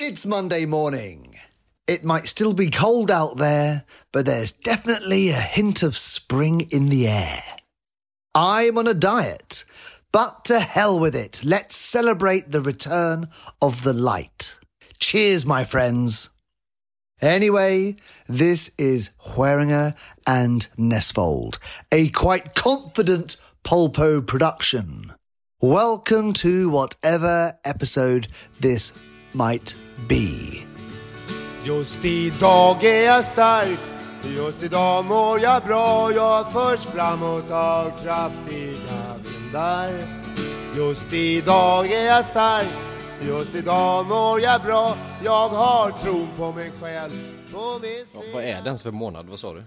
It's Monday morning. It might still be cold out there, but there's definitely a hint of spring in the air. I'm on a diet, but to hell with it. Let's celebrate the return of the light. Cheers, my friends. Anyway, this is Hueringer and Nesfold, a quite confident Polpo production. Welcome to whatever episode this might be. Just idag är jag stark Just idag mår jag bra Jag förs framåt av kraftiga vindar Just idag är jag stark Just idag mår jag bra Jag har tron på mig själv på min Ja, vad är det ens för månad? Vad sa du?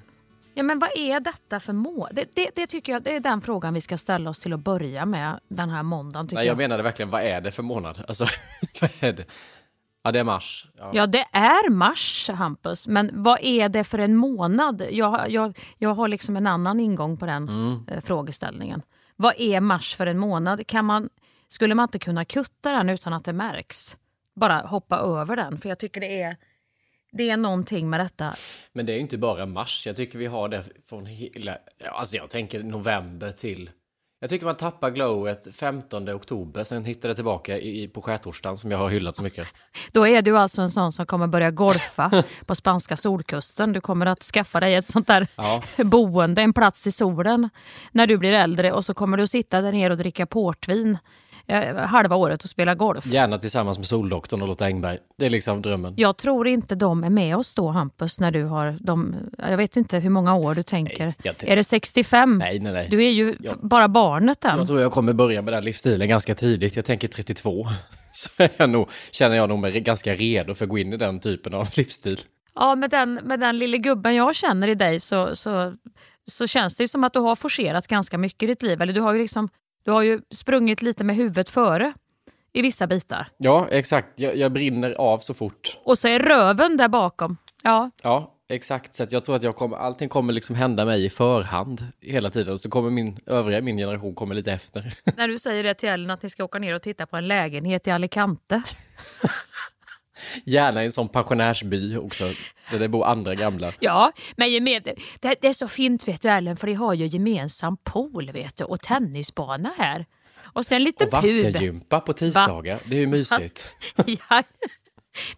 Ja, men vad är detta för mål? Det, det, det tycker jag det är den frågan vi ska ställa oss till att börja med den här måndagen. Nej, jag menade verkligen, vad är det för månad? Alltså, vad är det? Ja, det är mars. Ja. Ja, det är mars, Hampus. Men vad är det för en månad? Jag, jag, jag har liksom en annan ingång på den Mm. eh, frågeställningen. Vad är mars för en månad? Kan man, skulle man inte kunna kutta den utan att det märks? Bara hoppa över den, för jag tycker det är, det är någonting med detta. Men det är ju inte bara mars. Jag tycker vi har det från hela... Alltså jag tänker november till... Jag tycker man tappar glowet 15 oktober, sen hittar det tillbaka i, på skärtorsdagen som jag har hyllat så mycket. Då är du alltså en sån som kommer börja golfa på spanska solkusten. Du kommer att skaffa dig ett sånt där Ja. boende, en plats i solen när du blir äldre och så kommer du att sitta där nere och dricka portvin halva året och spela golf. Gärna tillsammans med Soldoktorn och Lotta Engberg. Det är liksom drömmen. Jag tror inte de är med oss då Hampus när du har de, jag vet inte hur många år du tänker. Nej, jag tänk- är det 65? Nej, nej, nej. Du är ju f- bara barnet än. Jag tror jag kommer börja med den livsstilen ganska tidigt. Jag tänker 32. Så är jag nog, känner jag nog mig ganska redo för att gå in i den typen av livsstil. Ja, med den, med den lille gubben jag känner i dig så, så, så känns det ju som att du har forcerat ganska mycket i ditt liv. Eller du har ju, liksom, du har ju sprungit lite med huvudet före i vissa bitar. Ja, exakt. Jag, jag brinner av så fort. Och så är röven där bakom. Ja, Ja, exakt. Så jag tror att jag kommer, allting kommer liksom hända mig i förhand hela tiden. Så kommer min övriga min generation kommer lite efter. när du säger det till Ellen att ni ska åka ner och titta på en lägenhet i Alicante. Gärna i en sån pensionärsby också, där det bor andra gamla. Ja, men gemen, det, det är så fint vet du Ellen, för de har ju gemensam pool vet du, och tennisbana här. Och sen lite Och pub. vattengympa på tisdagar. Det är ju mysigt. Ja.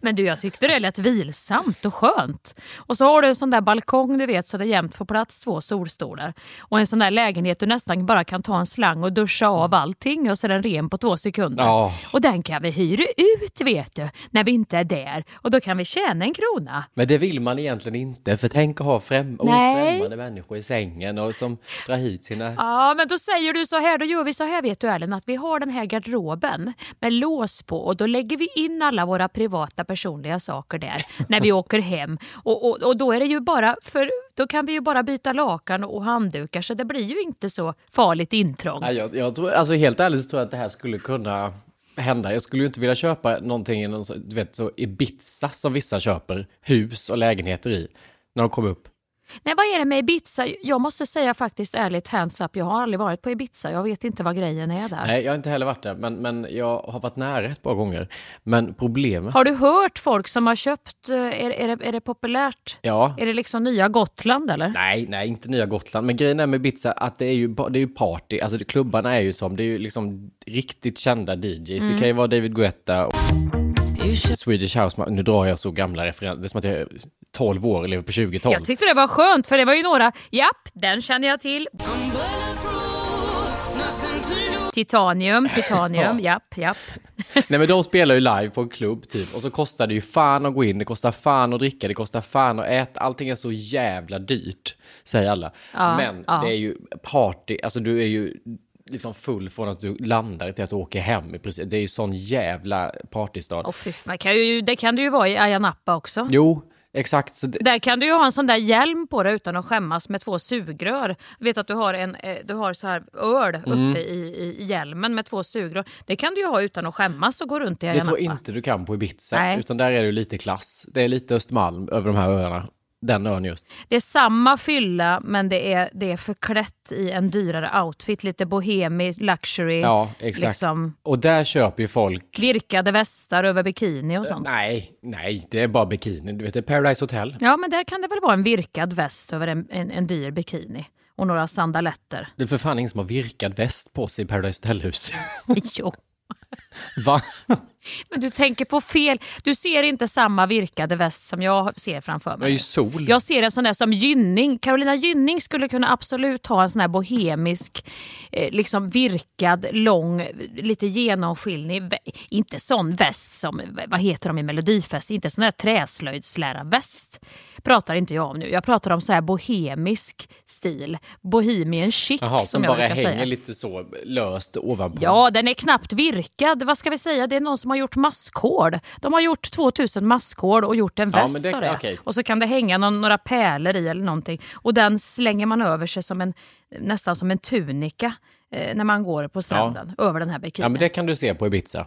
Men du, jag tyckte det lät vilsamt och skönt. Och så har du en sån där balkong du vet så det jämt får plats två solstolar. Och en sån där lägenhet du nästan bara kan ta en slang och duscha av allting och så är den ren på två sekunder. Ja. Och den kan vi hyra ut vet du, när vi inte är där. Och då kan vi tjäna en krona. Men det vill man egentligen inte, för tänk att ha främ främmande människor i sängen och som drar hit sina... Ja, men då säger du så här, då gör vi så här vet du Ellen, att vi har den här garderoben med lås på och då lägger vi in alla våra privata personliga saker där när vi åker hem. Och, och, och då är det ju bara, för då kan vi ju bara byta lakan och handdukar så det blir ju inte så farligt intrång. Nej, jag, jag tror, alltså helt ärligt så tror jag att det här skulle kunna hända. Jag skulle ju inte vilja köpa någonting i någon, du vet, så Ibiza som vissa köper, hus och lägenheter i, när de kommer upp. Nej, vad är det med Ibiza? Jag måste säga faktiskt ärligt, hands up, jag har aldrig varit på Ibiza. Jag vet inte vad grejen är där. Nej, jag har inte heller varit där, men, men jag har varit nära ett par gånger. Men problemet... Har du hört folk som har köpt, eh, är, är, det, är det populärt? Ja. Är det liksom nya Gotland eller? Nej, nej, inte nya Gotland. Men grejen är med Ibiza att det är ju, det är ju party. Alltså det, klubbarna är ju som, det är ju liksom riktigt kända DJs. Det kan ju vara David Guetta och Swedish House. Nu drar jag så gamla referenser. Det är som att jag är 12 år och lever på 20-talet. Jag tyckte det var skönt för det var ju några, japp, den känner jag till. Titanium, titanium, japp, japp. Nej men de spelar ju live på en klubb typ och så kostar det ju fan att gå in, det kostar fan att dricka, det kostar fan att äta, allting är så jävla dyrt, säger alla. Ja, men ja. det är ju party, alltså du är ju liksom full från att du landar till att du åker hem. Det är ju sån jävla partystad. Åh fy fan, kan ju, det kan du ju vara i Ayia Napa också. Jo, exakt. Det, Där kan du ju ha en sån där hjälm på dig utan att skämmas med två sugrör. Jag vet att du har, en, eh, du har så här öl uppe Mm. i, i, hjälmen med två sugrör. Det kan du ju ha utan att skämmas och gå runt i Ayia det tror jag inte du kan på Ibiza, Nej. utan där är det lite klass. Det är lite Östermalm över de här öarna. Den ön just. Det är samma fylla men det är, det är förklätt i en dyrare outfit. Lite bohemi, luxury. Ja, exakt. Liksom, Och där köper ju folk... virkade västar över bikini och sånt. Nej, nej, det är bara bikini. Du vet, det är Paradise Hotel. Ja men där kan det väl vara en virkad väst över en, en, en dyr bikini. Och några sandaletter. Det är för fan ingen som har virkad väst på sig i Paradise Hotel-hus. jo. Va? Men du tänker på fel. Du ser inte samma virkade väst som jag ser framför Det är ju mig. sol. Jag ser en sån där som Gynning. Carolina Gynning skulle kunna absolut ha en sån här bohemisk, eh, liksom virkad, lång, lite genomskinlig, inte sån väst som, vad heter de i Melodifest, inte sån där träslöjdslära-väst. Pratar inte jag om nu. Jag pratar om så här bohemisk stil. Bohemian chic Jaha, som, som jag bara hänger säga. lite så löst ovanpå. Ja, den är knappt virkad. Vad ska vi säga? Det är någon som har gjort maskhål. De har gjort 2000 maskhål och gjort en Ja, väst men det av det. okej. Och så kan det hänga någon, några pärlor i eller någonting. Och den slänger man över sig som en, nästan som en tunika eh, när man går på stranden. Över den här bikinin. Ja, men det kan du se på Ibiza.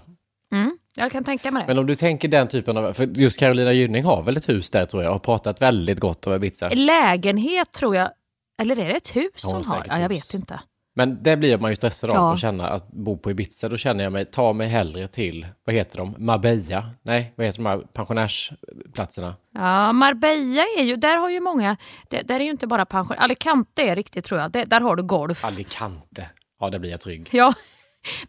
mm, jag kan tänka mig det. Men om du tänker den typen av... För just Carolina Gynning har väl ett hus där tror jag och har pratat väldigt gott om Ibiza. Lägenhet tror jag, eller är det ett hus Ja, hon har? Ja, jag vet inte. Men det blir man ju stressad av Ja. att känna att bo på Ibiza. Då känner jag mig, ta mig hellre till, vad heter de, Marbella? Nej, vad heter de här pensionärsplatserna? Ja, Marbella är ju, där har ju många, det, där är ju inte bara pension, Alicante är riktigt tror jag, det, där har du golf. Alicante. Ja, där blir jag trygg. Ja,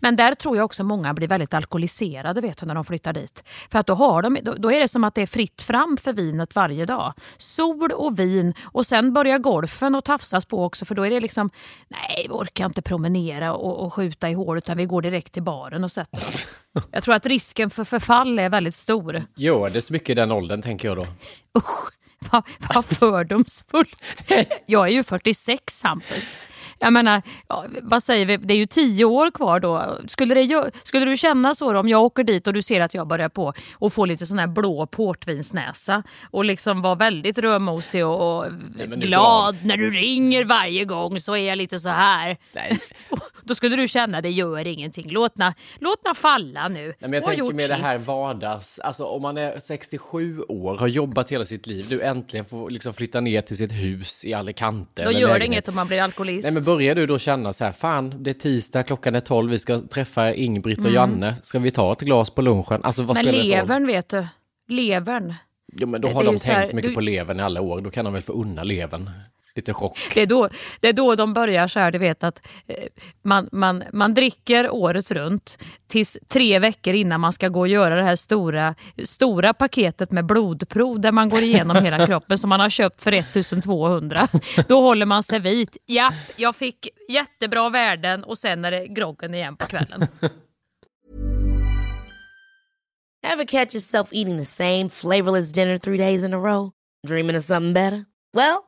men där tror jag också många blir väldigt alkoholiserade vet du, när de flyttar dit. För att då, har de, då, är det som att det är fritt fram för vinet varje dag. Sol och vin och sen börjar golfen och tafsas på också för då är det liksom, nej vi orkar inte promenera och, och skjuta i hål utan vi går direkt till baren och sätter oss. Jag tror att risken för förfall är väldigt stor. Gör det så mycket i den åldern, tänker jag då. Usch, vad, vad fördomsfullt. Jag är ju 46 Hampus. Jag menar, vad säger vi, det är ju tio år kvar då. Skulle, det, skulle du känna så då, om jag åker dit och du ser att jag börjar på och få lite sån här blå portvinsnäsa och liksom vara väldigt rödmosig och, och nu glad när du ringer varje gång så är jag lite så här. Nej. Då skulle du känna, det gör ingenting. Låt na, låt na falla nu. Nej, men jag har tänker med det här vardags... Alltså om man är 67 år, har jobbat hela sitt liv, du äntligen får liksom flytta ner till sitt hus i Alicante. Då gör det inget om man blir alkoholist. Nej men börjar du då känna så här, fan det är tisdag, klockan är 12, vi ska träffa Ingbritt och Mm. Janne, ska vi ta ett glas på lunchen? Alltså vad Men spelar det för roll? levern vet du, levern. Jo men då det- har det de ju så här, tänkt så mycket du- på levern i alla år, då kan de väl få unna levern. Lite chock. Det är, då, det är då de börjar så här, du vet att eh, man, man, man dricker året runt tills tre veckor innan man ska gå och göra det här stora, stora paketet med blodprov där man går igenom hela kroppen som man har köpt för 1200. Då håller man sig vit. Ja, jag fick jättebra värden och sen är det groggen igen på kvällen. Ever catch yourself eating the same flavorless dinner three days in a row? Dreaming of something better? Well,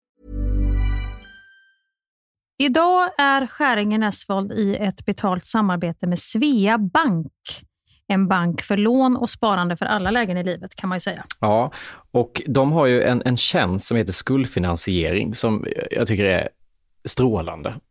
Idag är Skäringen Esvold i ett betalt samarbete med Svea Bank. En bank för lån och sparande för alla lägen i livet kan man ju säga. Ja, och de har ju en, en tjänst som heter skuldfinansiering som jag tycker är strålande,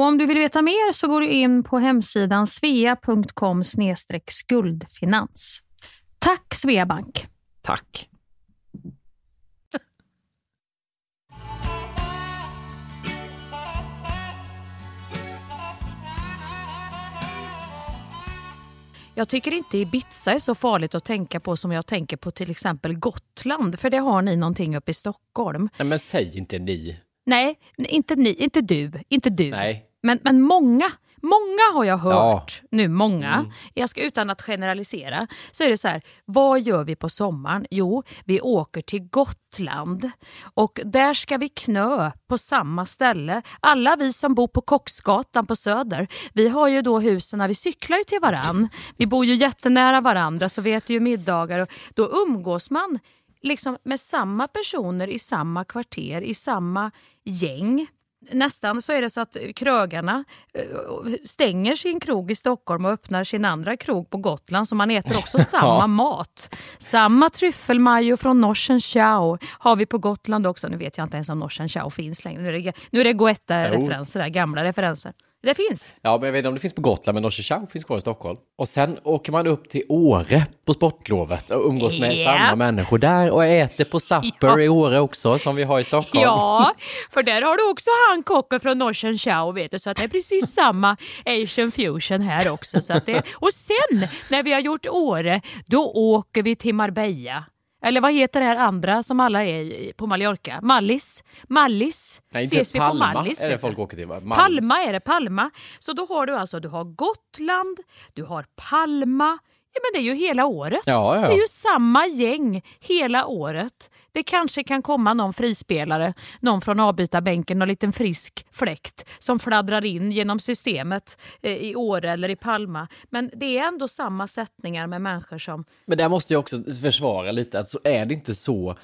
Och om du vill veta mer så går du in på hemsidan svea.com skuldfinans. Tack Sveabank! Tack! Jag tycker inte Ibiza är så farligt att tänka på som jag tänker på till exempel Gotland. För det har ni någonting uppe i Stockholm. Nej, men säg inte ni. Nej, inte ni, inte du, inte du. Nej. Men, men många, många har jag hört, ja. nu många, mm. jag ska utan att generalisera, så är det så här, vad gör vi på sommaren? Jo, vi åker till Gotland och där ska vi knö på samma ställe. Alla vi som bor på Kocksgatan på Söder, vi har ju då husen, vi cyklar ju till varann. Vi bor ju jättenära varandra så vi äter ju middagar och då umgås man liksom med samma personer i samma kvarter, i samma gäng. Nästan så är det så att krögarna eh, stänger sin krog i Stockholm och öppnar sin andra krog på Gotland så man äter också samma mat. Samma tryffelmajo från Norsen Chow har vi på Gotland också. Nu vet jag inte ens om Norsen Chow finns längre. Nu är det, nu är det Goetta-referenser, gamla referenser. Det finns. Ja, men jag vet inte om det finns på Gotland, men Norse Chow finns kvar i Stockholm. Och sen åker man upp till Åre på sportlovet och umgås med yeah. samma människor där och äter på Supper ja. i Åre också, som vi har i Stockholm. Ja, för där har du också han kocken från Norsen Chow, vet du, så att det är precis samma Asian fusion här också. Så att det, och sen, när vi har gjort Åre, då åker vi till Marbella. Eller vad heter det här andra som alla är på Mallorca? Mallis? Mallis? Nej, inte Ses Palma vi på Mallis, är det folk åker till. Mallis. Palma är det, Palma. Så då har du alltså, du har Gotland, du har Palma, Ja, men det är ju hela året. Ja, ja. Det är ju samma gäng hela året. Det kanske kan komma någon frispelare, någon från avbytarbänken, någon liten frisk fläkt som fladdrar in genom systemet eh, i Åre eller i Palma. Men det är ändå samma sättningar med människor som... Men där måste jag också försvara lite, att så är det inte så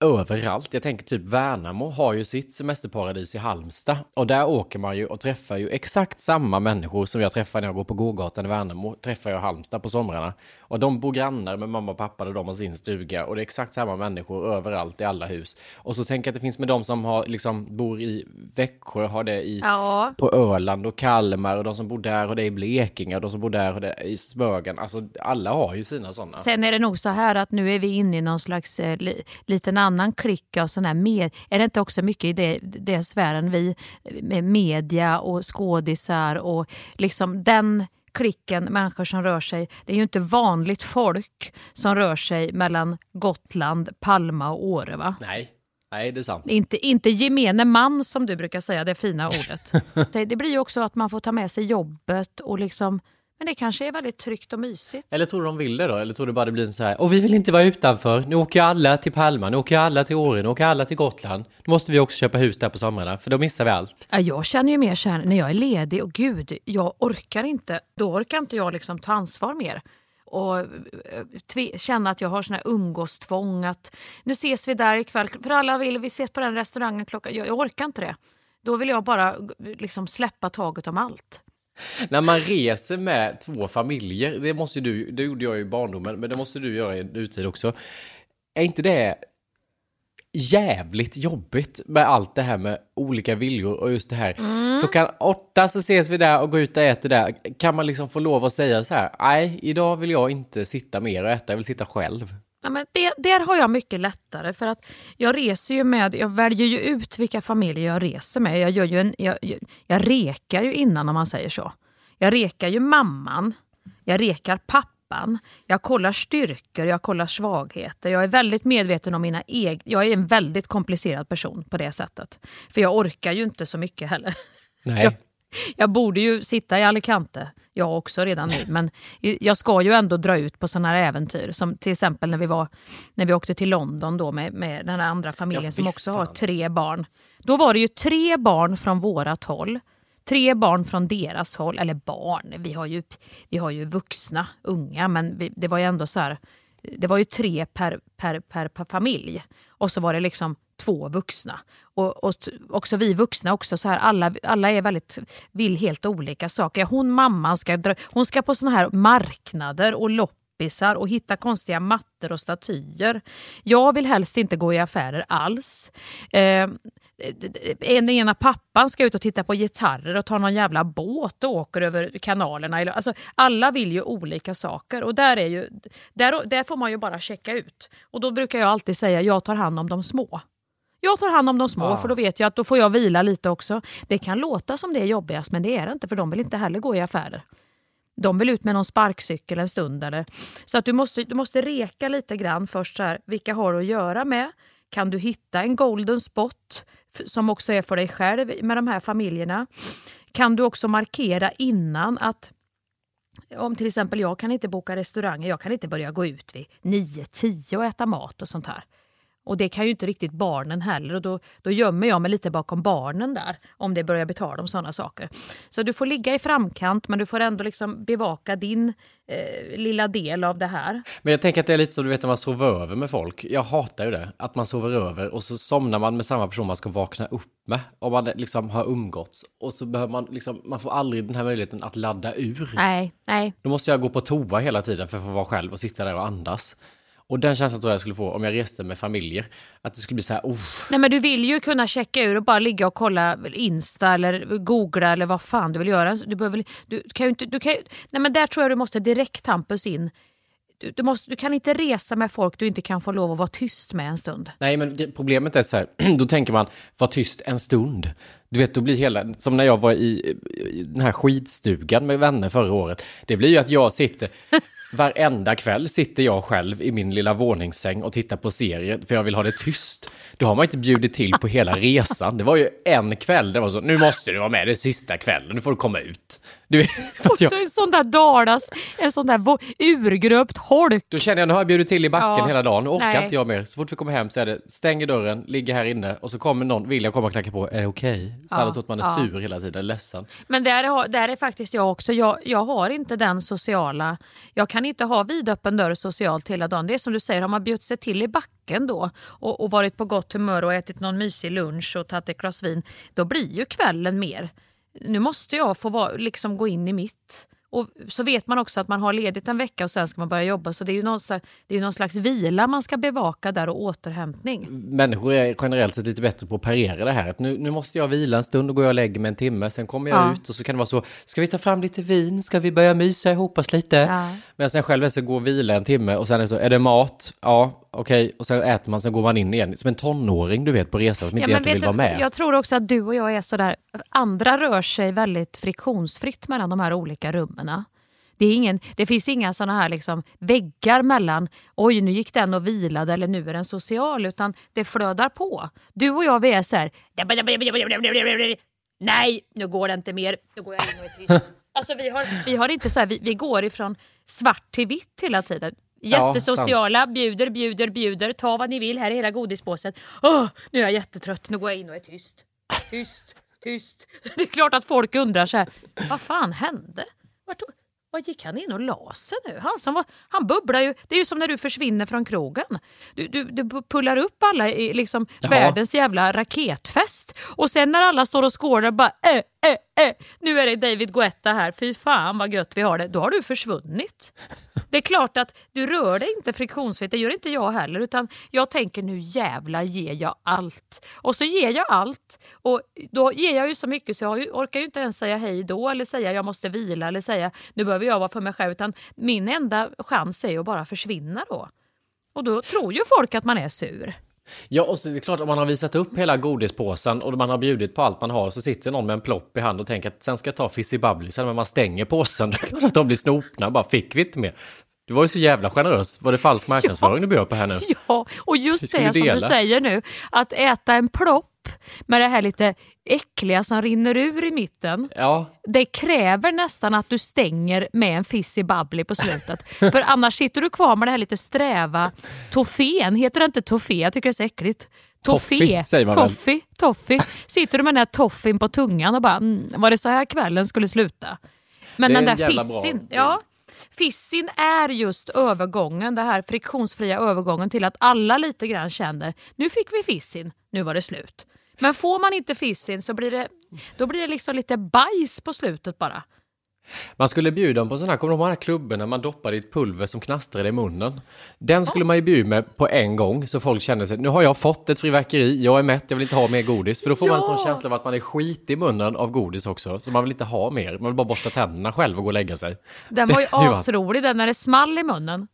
överallt. Jag tänker typ Värnamo har ju sitt semesterparadis i Halmstad och där åker man ju och träffar ju exakt samma människor som jag träffar när jag går på gågatan i Värnamo, träffar jag i Halmstad på somrarna. Och de bor grannar med mamma och pappa där de har sin stuga och det är exakt samma människor överallt i alla hus. Och så tänker jag att det finns med de som har, liksom, bor i Växjö, har det i, ja. på Öland och Kalmar och de som bor där och det i Blekinge och de som bor där och det i Smögen. Alltså alla har ju sina sådana. Sen är det nog så här att nu är vi inne i någon slags eh, li, liten annan klick av sådana här med, Är det inte också mycket i det, det sfären vi med media och skådisar och liksom den klicken människor som rör sig. Det är ju inte vanligt folk som rör sig mellan Gotland, Palma och Åre va? Nej. Nej, det är sant. Inte, inte gemene man som du brukar säga, det fina ordet. det blir ju också att man får ta med sig jobbet och liksom men det kanske är väldigt tryggt och mysigt. Eller tror du de vill det då? Eller tror du bara det blir så här, och vi vill inte vara utanför, nu åker alla till Palma, nu åker alla till Åre, nu åker alla till Gotland. Nu måste vi också köpa hus där på somrarna, för då missar vi allt. Ja, jag känner ju mer så här, när jag är ledig, och gud, jag orkar inte, då orkar inte jag liksom ta ansvar mer och eh, känna att jag har sån här umgåstvång att nu ses vi där ikväll, för alla vill vi ses på den restaurangen klockan, jag, jag orkar inte det. Då vill jag bara liksom släppa taget om allt. När man reser med två familjer, det måste du, det gjorde jag i barndomen, men det måste du göra i nutid också. Är inte det jävligt jobbigt med allt det här med olika viljor och just det här. Mm. Klockan åtta så ses vi där och går ut och äter där. Kan man liksom få lov att säga så här, nej, idag vill jag inte sitta mer och äta, jag vill sitta själv. Ja, men det, där har jag mycket lättare för att jag reser ju med, jag väljer ju ut vilka familjer jag reser med. Jag, gör ju en, jag, jag, rekar ju innan om man säger så. Jag rekar ju mamman, jag rekar pappan pappan. Jag kollar styrkor, jag kollar svagheter. Jag är väldigt medveten om mina egna... Jag är en väldigt komplicerad person på det sättet. För jag orkar ju inte så mycket heller. Nej. Jag, jag borde ju sitta i Alicante, jag också redan nu, men jag ska ju ändå dra ut på sådana här äventyr. Som till exempel när vi, var, när vi åkte till London då med, med den här andra familjen ja, som också fan. har tre barn. Då var det ju tre barn från vårat håll Tre barn från deras håll, eller barn, vi har ju, vi har ju vuxna, unga, men vi, det var ju ändå så här, det var ju tre per, per, per, per familj. Och så var det liksom två vuxna. Och, och också vi vuxna också, så här, alla, alla är väldigt, vill helt olika saker. Hon mamman ska, dra, hon ska på såna här marknader och loppisar och hitta konstiga mattor och statyer. Jag vill helst inte gå i affärer alls. Eh, en ena pappan ska ut och titta på gitarrer och ta någon jävla båt och åker över kanalerna. Alltså, alla vill ju olika saker och där, är ju, där, där får man ju bara checka ut. Och då brukar jag alltid säga jag tar hand om de små. Jag tar hand om de små ah. för då vet jag att då får jag vila lite också. Det kan låta som det är jobbigast men det är det inte för de vill inte heller gå i affärer. De vill ut med någon sparkcykel en stund. Eller. Så att du måste, du måste reka lite grann först. Så här, vilka har du att göra med? Kan du hitta en golden spot som också är för dig själv med de här familjerna? Kan du också markera innan att om till exempel jag kan inte boka restauranger, jag kan inte börja gå ut vid 9-10 och äta mat och sånt här. Och det kan ju inte riktigt barnen heller och då, då gömmer jag mig lite bakom barnen där om det börjar betala om sådana saker. Så du får ligga i framkant men du får ändå liksom bevaka din eh, lilla del av det här. Men jag tänker att det är lite så du vet när man sover över med folk. Jag hatar ju det, att man sover över och så somnar man med samma person man ska vakna upp med. Om man liksom har umgåtts och så behöver man liksom, man får aldrig den här möjligheten att ladda ur. Nej, nej. Då måste jag gå på toa hela tiden för att få vara själv och sitta där och andas. Och den känslan tror jag jag skulle få om jag reste med familjer. Att det skulle bli så här, oh. Nej men du vill ju kunna checka ur och bara ligga och kolla Insta eller googla eller vad fan du vill göra. Du, behöver, du kan ju inte, du kan, nej men där tror jag du måste direkt Hampus in. Du, du, måste, du kan inte resa med folk du inte kan få lov att vara tyst med en stund. Nej, men problemet är så här, då tänker man, var tyst en stund. Du vet, då blir hela, som när jag var i, i den här skidstugan med vänner förra året. Det blir ju att jag sitter, Varenda kväll sitter jag själv i min lilla våningssäng och tittar på serier för jag vill ha det tyst. Då har man inte bjudit till på hela resan. Det var ju en kväll det var så, nu måste du vara med, det är sista kvällen, nu får du komma ut. Du vet, och så en sån där dalas, en sån där urgröpt holk. Då känner jag, nu har jag bjudit till i backen ja. hela dagen, orkar Nej. inte jag mer. Så fort vi kommer hem så är det, stänger dörren, ligger här inne och så kommer någon, vill jag komma och knacka på, är det okej? Okay? Så ja. tror att man är ja. sur hela tiden, ledsen. Men där är, där är faktiskt jag också, jag, jag har inte den sociala, jag kan inte ha vidöppen dörr socialt hela dagen. Det är som du säger, har man bjudit sig till i backen då och, och varit på gott humör och ätit någon mysig lunch och tagit ett glas vin, då blir ju kvällen mer nu måste jag få vara, liksom gå in i mitt. Och så vet man också att man har ledigt en vecka och sen ska man börja jobba. Så det är ju någon slags, det är någon slags vila man ska bevaka där och återhämtning. Människor är generellt sett lite bättre på att parera det här. Att nu, nu måste jag vila en stund och gå och lägga mig en timme. Sen kommer jag ja. ut och så kan det vara så. Ska vi ta fram lite vin? Ska vi börja mysa ihop oss lite? Ja. Men sen själv så gå och vila en timme och sen är det så. Är det mat? Ja, okej, okay. och sen äter man, sen går man in igen. Som en tonåring du vet på resan som inte ja, egentligen vill vara med. Jag tror också att du och jag är sådär, andra rör sig väldigt friktionsfritt mellan de här olika rummen. Det, är ingen, det finns inga sådana här liksom väggar mellan, oj nu gick den och vilade eller nu är den social, utan det flödar på. Du och jag vi är så här, nej nu går det inte mer, nu går jag in och är tyst. Alltså vi har, vi har inte så här, vi, vi går ifrån svart till vitt hela tiden. Jättesociala, ja, bjuder, bjuder, bjuder. Ta vad ni vill, här är hela godispåsen. Oh, nu är jag jättetrött, nu går jag in och är tyst. Tyst, tyst. Det är klart att folk undrar så här, vad fan hände? Vart, vad gick han in och la sig nu? Han, som var, han bubblar ju. Det är ju som när du försvinner från krogen. Du, du, du pullar upp alla i liksom världens jävla raketfest. Och sen när alla står och skålar bara äh, eh, eh. nu är det David Guetta här, fy fan vad gött vi har det. Då har du försvunnit. Det är klart att du rör dig inte friktionsfritt, det gör inte jag heller. Utan jag tänker nu jävla ger jag allt. Och så ger jag allt. Och då ger jag ju så mycket så jag orkar ju inte ens säga hej då eller säga jag måste vila eller säga nu behöver jag vara för mig själv. Utan min enda chans är att bara försvinna då. Och då tror ju folk att man är sur. Ja, och så är det klart om man har visat upp hela godispåsen och man har bjudit på allt man har så sitter någon med en plopp i hand och tänker att sen ska jag ta fizzy bubbly sen men man stänger påsen. Det är klart att de blir snopna, bara fick vi inte mer. Du var ju så jävla generös. Var det falsk marknadsföring ja. du bjöd på här nu? Ja, och just det som du säger nu, att äta en plopp med det här lite äckliga som rinner ur i mitten. Ja. Det kräver nästan att du stänger med en fizzy bubbly på slutet. För annars sitter du kvar med det här lite sträva toffén. Heter det inte toffé? Jag tycker det är så äckligt. Toffee, säger man toffee, väl? Toffee. Sitter du med den här toffin på tungan och bara, mm, var det så här kvällen skulle sluta? Men den där fissin, ja. Fissin är just övergången, den här friktionsfria övergången till att alla lite grann känner, nu fick vi fissin, nu var det slut. Men får man inte fissin så blir det, då blir det liksom lite bajs på slutet bara. Man skulle bjuda dem på sådana här, kommer du ihåg de här klubborna man doppar i ett pulver som knastrade i munnen? Den skulle man ju bjuda med på en gång så folk känner sig, nu har jag fått ett fyrverkeri, jag är mätt, jag vill inte ha mer godis. För då får ja. man en sån känsla av att man är skit i munnen av godis också, så man vill inte ha mer. Man vill bara borsta tänderna själv och gå och lägga sig. Den var ju asrolig den när det small i munnen.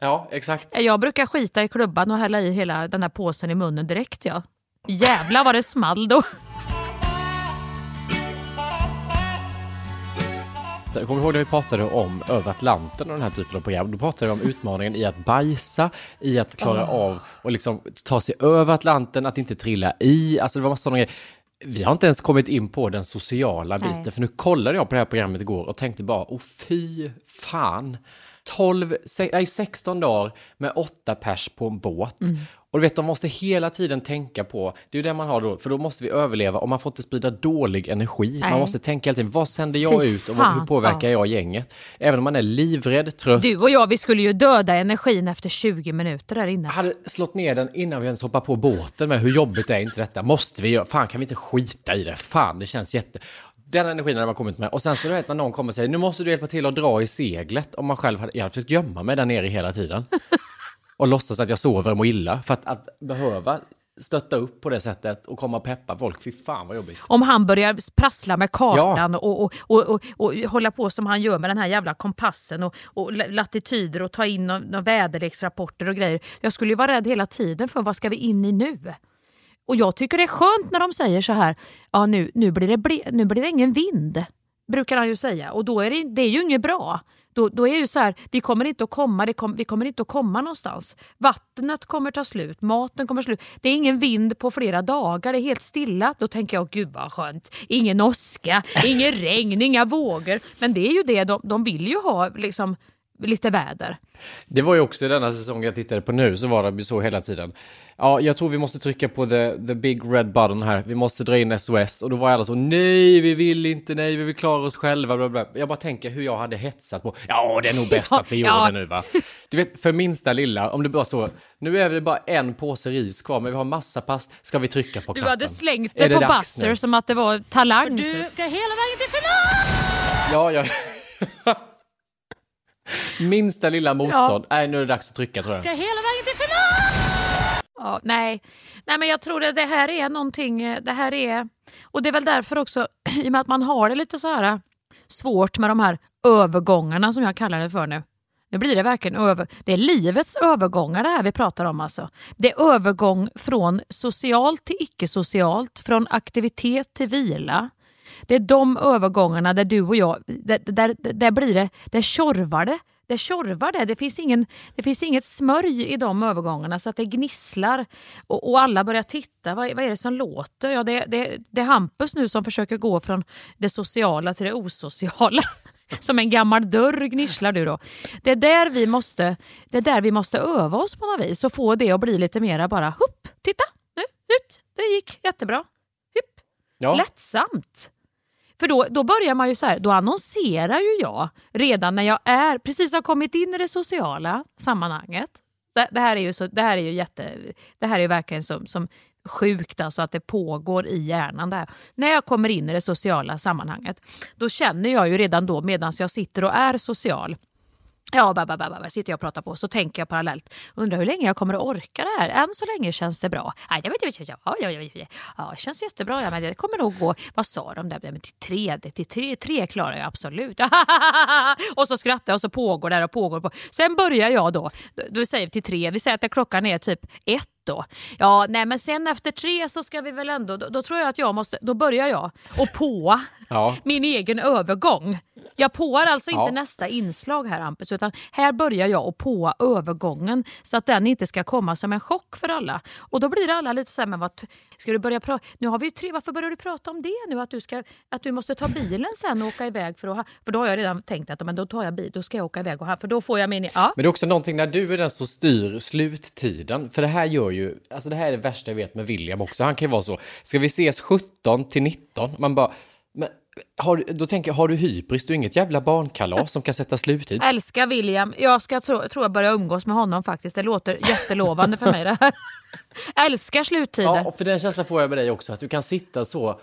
Ja, exakt. Jag brukar skita i klubban och hälla i hela den här påsen i munnen direkt ja. Jävlar vad det small då. Jag kommer ihåg när vi pratade om över Atlanten och den här typen av program. Då pratade vi om utmaningen i att bajsa, i att klara oh. av och liksom ta sig över Atlanten, att inte trilla i. Alltså det var massa sådana grejer. Vi har inte ens kommit in på den sociala biten, Nej. för nu kollade jag på det här programmet igår och tänkte bara, åh fy fan. 12, nej, 16 dagar med åtta pers på en båt. Mm. Och du vet, de måste hela tiden tänka på, det är ju det man har då, för då måste vi överleva och man får inte sprida dålig energi. Nej. Man måste tänka hela tiden, vad sänder jag Fy ut och fan. hur påverkar ja. jag gänget? Även om man är livrädd, trött. Du och jag, vi skulle ju döda energin efter 20 minuter där inne. Jag hade slått ner den innan vi ens hoppar på båten med hur jobbigt är inte detta? Måste vi göra? Fan, kan vi inte skita i det? Fan, det känns jätte... Den energin hade man kommit med. Och sen så du vet när någon kommer och säger, nu måste du hjälpa till att dra i seglet. Om man själv hade, jag hade försökt gömma mig där nere hela tiden. Och låtsas att jag sover och mår illa. För att, att behöva stötta upp på det sättet och komma och peppa folk. Fy fan vad jobbigt. Om han börjar prassla med kartan ja. och, och, och, och, och hålla på som han gör med den här jävla kompassen och, och latityder och ta in några väderleksrapporter och grejer. Jag skulle ju vara rädd hela tiden för vad ska vi in i nu? Och jag tycker det är skönt när de säger så här, ja nu, nu, blir, det, nu blir det ingen vind. Brukar han ju säga och då är det, det är ju inget bra. Då, då är ju så här, vi kommer inte att komma, kom, vi kommer inte att komma någonstans. Vattnet kommer ta slut, maten kommer slut. Det är ingen vind på flera dagar, det är helt stilla. Då tänker jag, gud vad skönt. Ingen åska, ingen regn, inga vågor. Men det är ju det, de, de vill ju ha liksom lite väder. Det var ju också denna säsong jag tittade på nu, så var det så hela tiden. Ja, jag tror vi måste trycka på the, the big red button här. Vi måste dra in SOS. Och då var alla så, nej, vi vill inte, nej, vi vill klara oss själva. Bla, bla. Jag bara tänker hur jag hade hetsat på, ja, det är nog bäst ja, att vi gör ja. det nu va. Du vet, för minsta lilla, om det bara så, nu är det bara en påse ris kvar, men vi har massa pass, ska vi trycka på knappen? Du hade slängt det, det på Buzzer som att det var talang. För du typ. ska hela vägen till final! Ja, ja. Minsta lilla motorn. Ja. Nej, nu är det dags att trycka tror jag. Ska hela vägen till final! Ja, nej. nej, men jag tror att det här är någonting, eh, det här är, och det är väl därför också, i och med att man har det lite så här eh, svårt med de här övergångarna som jag kallar det för nu. Nu blir det verkligen över... Det är livets övergångar det här vi pratar om alltså. Det är övergång från socialt till icke-socialt, från aktivitet till vila. Det är de övergångarna där du och jag, där, där, där blir det, där tjorvar det. Det tjorvar det. Det finns, ingen, det finns inget smörj i de övergångarna så att det gnisslar och, och alla börjar titta. Vad, vad, är det som låter? Ja, det, det, det är Hampus nu som försöker gå från det sociala till det osociala. Som en gammal dörr gnisslar du då. Det är där vi måste, det är där vi måste öva oss på något vis och få det att bli lite mera bara hupp, titta, nu, ut, det gick jättebra. Hupp. Ja. Lättsamt. För då, då börjar man ju så här, då annonserar ju jag redan när jag är, precis har kommit in i det sociala sammanhanget. Det, det här är ju så, det här är ju jätte, det här är verkligen som, som sjukt alltså att det pågår i hjärnan där. När jag kommer in i det sociala sammanhanget, då känner jag ju redan då medan jag sitter och är social Ja, ba, ba, ba, ba, sitter jag och pratar på så tänker jag parallellt. Undrar hur länge jag kommer att orka det här. Än så länge känns det bra. Ja, jag vet, jag vet, ja, ja, ja, ja, det känns jättebra. Ja, men det kommer nog gå. Vad sa de där? Men till tre, till tre, tre klarar jag absolut. och så skrattar jag och så pågår det och pågår. På. Sen börjar jag då. Då säger till tre. Vi säger att klockan är typ ett då. Ja, nej men sen efter tre så ska vi väl ändå, då, då tror jag att jag måste, då börjar jag och på ja. min egen övergång. Jag påar alltså inte Ja. nästa inslag här Hampus, utan här börjar jag att påa övergången så att den inte ska komma som en chock för alla. Och då blir alla lite så här, men vad, ska du börja prata? Nu har vi ju tre, varför börjar du prata om det nu? Att du, ska, att du måste ta bilen sen och åka iväg för att För då har jag redan tänkt att men då tar jag bil, då ska jag åka iväg och ha, för då får jag min... Ja. Men det är också någonting när du är den som styr sluttiden. För det här gör ju, alltså det här är det värsta jag vet med William också. Han kan ju vara så, ska vi ses 17 till 19? Man bara, men har, då tänker jag, har du hybris? Du är inget jävla barnkalas som kan sätta sluttid. Älskar William. Jag ska tro, tror jag börja umgås med honom faktiskt. Det låter jättelovande för mig det här. Älskar sluttider. Ja, för den känslan får jag med dig också, att du kan sitta så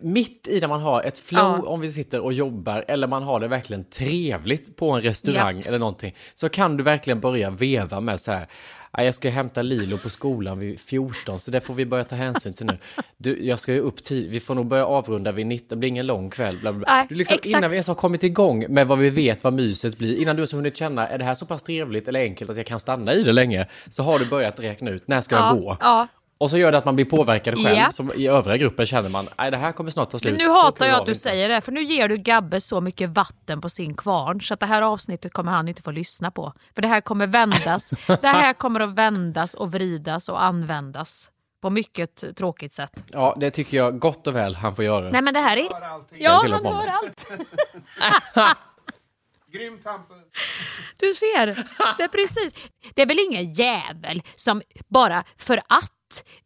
mitt i när man har ett flow, Ja. om vi sitter och jobbar, eller man har det verkligen trevligt på en restaurang eller någonting, så kan du verkligen börja veva med så här, "Ja, jag ska hämta Lilo på skolan vid 14, så det får vi börja ta hänsyn till nu. Du, jag ska ju upp tid, vi får nog börja avrunda vid 19, det blir ingen lång kväll. Bla bla bla. Nej, liksom, innan vi ens har kommit igång med vad vi vet vad myset blir, innan du har hunnit känna, är det här så pass trevligt eller enkelt att jag kan stanna i det länge, så har du börjat räkna ut, när ska jag ja, gå? ja. Och så gör det att man blir påverkad själv. Ja. Som I övriga grupper känner man, nej det här kommer snart ta slut. Men nu hatar jag att du inte. säger det, för nu ger du Gabbe så mycket vatten på sin kvarn så att det här avsnittet kommer han inte få lyssna på. För det här kommer vändas. det här kommer att vändas och vridas och användas på mycket tråkigt sätt. Ja, det tycker jag gott och väl han får göra. Nej men det här är... Ja, han hör allt. Grymt Hampus! Du ser, det är precis. Det är väl ingen jävel som bara för att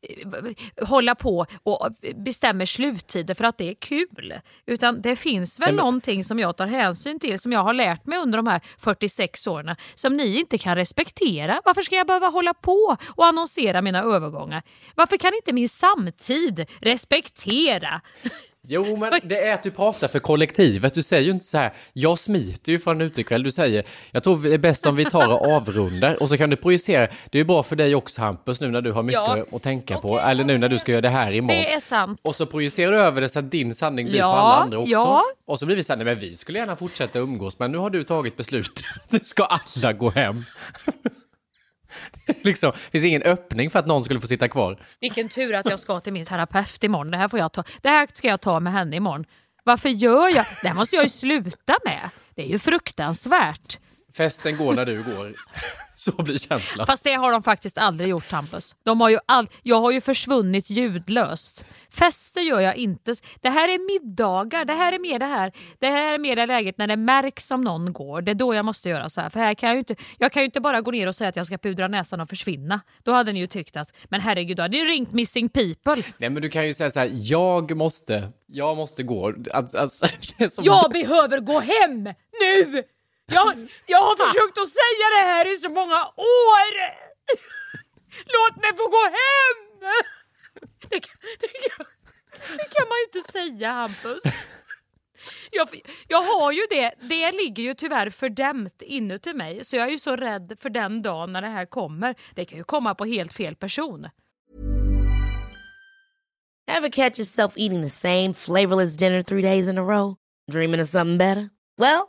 eh, hålla på och bestämmer sluttider för att det är kul. Utan det finns väl men- någonting som jag tar hänsyn till, som jag har lärt mig under de här 46 åren, som ni inte kan respektera. Varför ska jag behöva hålla på och annonsera mina övergångar? Varför kan inte min samtid respektera? Jo, men det är att du pratar för kollektivet. Du säger ju inte så här, jag smiter ju från en utekväll. Du säger, jag tror det är bäst om vi tar och avrundar. Och så kan du projicera, det är ju bra för dig också Hampus, nu när du har mycket Ja. att tänka på. Okej, Eller nu när du ska göra det här imorgon. Det är sant. Och så projicerar du över det så att din sanning blir Ja, på alla andra också. ja. Och så blir vi så här, nej men vi skulle gärna fortsätta umgås, men nu har du tagit beslut. Nu ska alla gå hem. liksom, det finns ingen öppning för att någon skulle få sitta kvar. Vilken tur att jag ska till min terapeut imorgon. Det här, får jag ta. det här ska jag ta med henne imorgon. Varför gör jag? Det här måste jag ju sluta med. Det är ju fruktansvärt. Festen går när du går. Så blir känslan. Fast det har de faktiskt aldrig gjort Hampus. De har ju all... Jag har ju försvunnit ljudlöst. Fester gör jag inte. Det här är middagar. Det här är mer det här. Det här är mer det läget när det märks om någon går. Det är då jag måste göra så här. För här kan jag, ju inte, jag kan ju inte bara gå ner och säga att jag ska pudra näsan och försvinna. Då hade ni ju tyckt att, men herregud, då hade ju ringt Missing People. Nej men du kan ju säga så här, jag måste, jag måste gå. Alltså, alltså, Jag behöver gå hem nu! Jag, jag har försökt att säga det här i så många år! Låt mig få gå hem! Det kan, det kan, det kan man ju inte säga Hampus. Jag, jag har ju det, det ligger ju tyvärr fördämt inuti mig så jag är ju så rädd för den dagen när det här kommer. Det kan ju komma på helt fel person. Ever catch yourself eating the same flavorless dinner three days in a row? Dreaming of something better? Well,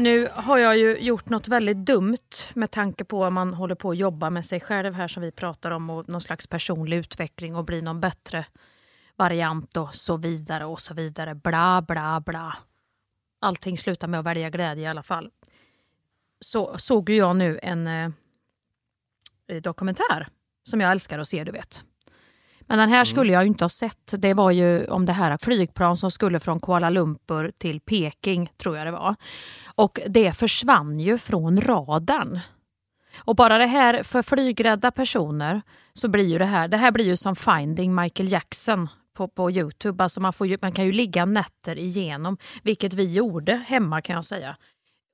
Nu har jag ju gjort något väldigt dumt med tanke på att man håller på att jobba med sig själv här som vi pratar om och någon slags personlig utveckling och bli någon bättre variant och så vidare och så vidare. Bla, bla, bla. Allting slutar med att välja glädje i alla fall. Så såg ju jag nu en eh, dokumentär som jag älskar att se, du vet. Men den här skulle jag ju inte ha sett. Det var ju om det här flygplan som skulle från Kuala Lumpur till Peking, tror jag det var. Och det försvann ju från radarn. Och bara det här, för flygrädda personer, så blir ju det här, det här blir ju som Finding Michael Jackson på, på Youtube. Alltså man, får ju, man kan ju ligga nätter igenom, vilket vi gjorde hemma kan jag säga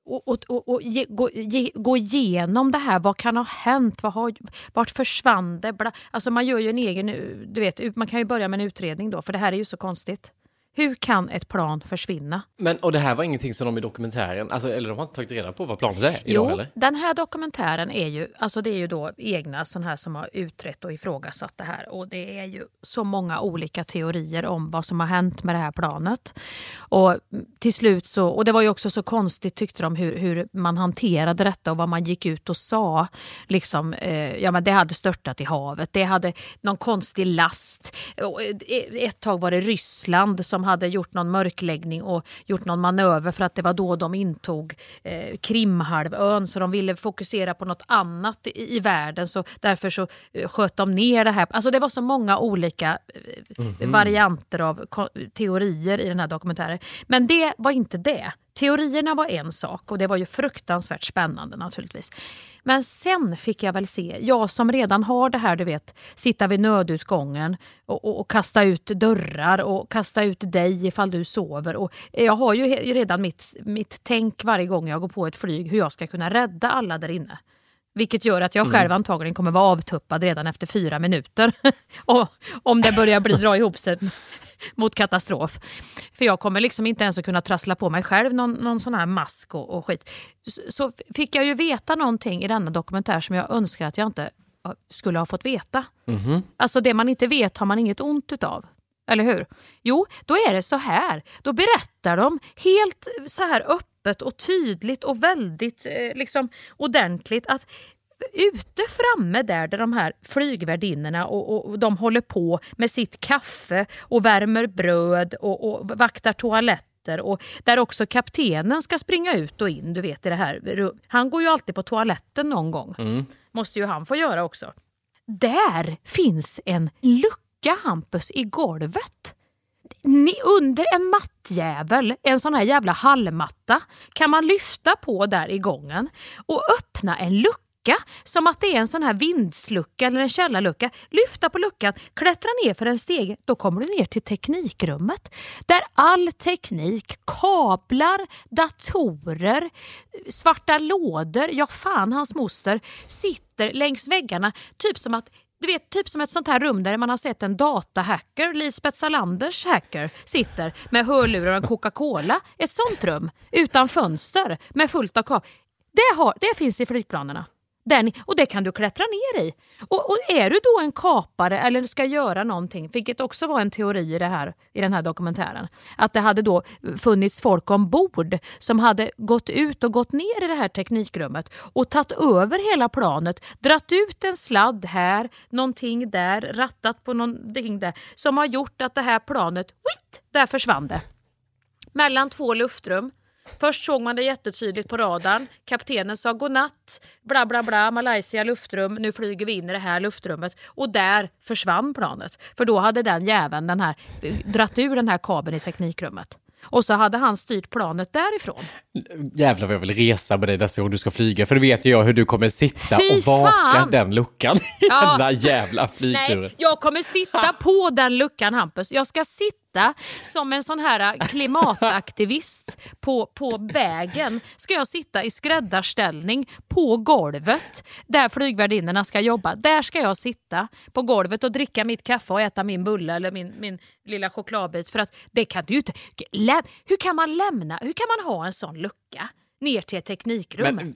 och, och, och, och ge, gå, ge, gå igenom det här. Vad kan ha hänt? Vad har, vart försvann det? Alltså man gör ju en egen... Du vet, man kan ju börja med en utredning då, för det här är ju så konstigt. Hur kan ett plan försvinna? Men, och det här var ingenting som de i dokumentären, alltså, eller de har inte tagit reda på vad planet är idag jo, eller? den här dokumentären är ju, alltså det är ju då egna sådana här som har utrett och ifrågasatt det här. Och det är ju så många olika teorier om vad som har hänt med det här planet. Och till slut så, och det var ju också så konstigt tyckte de hur, hur man hanterade detta och vad man gick ut och sa. Liksom, eh, ja men det hade störtat i havet, det hade någon konstig last. Och ett tag var det Ryssland som hade gjort någon mörkläggning och gjort någon manöver för att det var då de intog eh, Krimhalvön så de ville fokusera på något annat i, i världen så därför så eh, sköt de ner det här. Alltså det var så många olika eh, mm -hmm. varianter av teorier i den här dokumentären. Men det var inte det. Teorierna var en sak och det var ju fruktansvärt spännande naturligtvis. Men sen fick jag väl se, jag som redan har det här du vet, sitta vid nödutgången och, och, och kasta ut dörrar och kasta ut dig ifall du sover. Och jag har ju redan mitt, mitt tänk varje gång jag går på ett flyg hur jag ska kunna rädda alla där inne. Vilket gör att jag själv mm. antagligen kommer vara avtuppad redan efter fyra minuter. och om det börjar bli dra ihop sig mot katastrof. För jag kommer liksom inte ens att kunna trassla på mig själv någon, någon sån här mask och, och skit. Så, så, fick jag ju veta någonting i denna dokumentär som jag önskar att jag inte skulle ha fått veta. Mm. Alltså det man inte vet har man inget ont utav. Eller hur? Jo, då är det så här. Då berättar de helt så här öppet och tydligt och väldigt eh, liksom ordentligt att ute framme där, där de här flygvärdinnorna och, och, och, de håller på med sitt kaffe och värmer bröd och, och vaktar toaletter och där också kaptenen ska springa ut och in. Du vet i det här. Han går ju alltid på toaletten någon gång. Mm. Måste ju han få göra också. Där finns en lucka Hampus i golvet. Ni, under en mattjävel, en sån här jävla hallmatta, kan man lyfta på där i gången och öppna en lucka lucka, som att det är en sån här vindslucka eller en källarlucka. Lyfta på luckan, klättra ner för en stege, då kommer du ner till teknikrummet. Där all teknik, kablar, datorer, svarta lådor, ja fan hans moster, sitter längs väggarna. Typ som att du vet, typ som ett sånt här rum där man har sett en datahacker, Lisbeth Salanders hacker, sitter med hörlurar och en Coca-Cola. Ett sånt rum, utan fönster, med fullt av kablar. Det, det finns i flygplanerna. Den, och det kan du klättra ner i. Och, och, är du då en kapare eller ska göra någonting, vilket också var en teori i, det här, i den här dokumentären, att det hade då funnits folk ombord som hade gått ut och gått ner i det här teknikrummet och tagit över hela planet, dratt ut en sladd här, någonting där, rattat på någonting där, som har gjort att det här planet, witt, där försvann det. Mellan två luftrum Först såg man det jättetydligt på radarn. Kaptenen sa godnatt, bla bla bla, Malaysia luftrum, nu flyger vi in i det här luftrummet. Och där försvann planet. För då hade den jäveln den här, dratt ur den här kabeln i teknikrummet. Och så hade han styrt planet därifrån. Jävlar vad jag vill resa med dig nästa gång du ska flyga. För då vet jag hur du kommer sitta Fy och vaka fan. den luckan. Ja. Den där jävla flygturen. Nej, jag kommer sitta på den luckan Hampus. Jag ska sitta sitta som en sån här äh, klimataktivist på, på vägen. Ska jag sitta i skräddarställning på golvet där flygvärdinnorna ska jobba. Där ska jag sitta på golvet och dricka mitt kaffe och äta min bulle eller min, min lilla chokladbit. För att det kan du inte... Hur kan man lämna, hur kan man ha en sån lucka? ner till ett teknikrum. Men,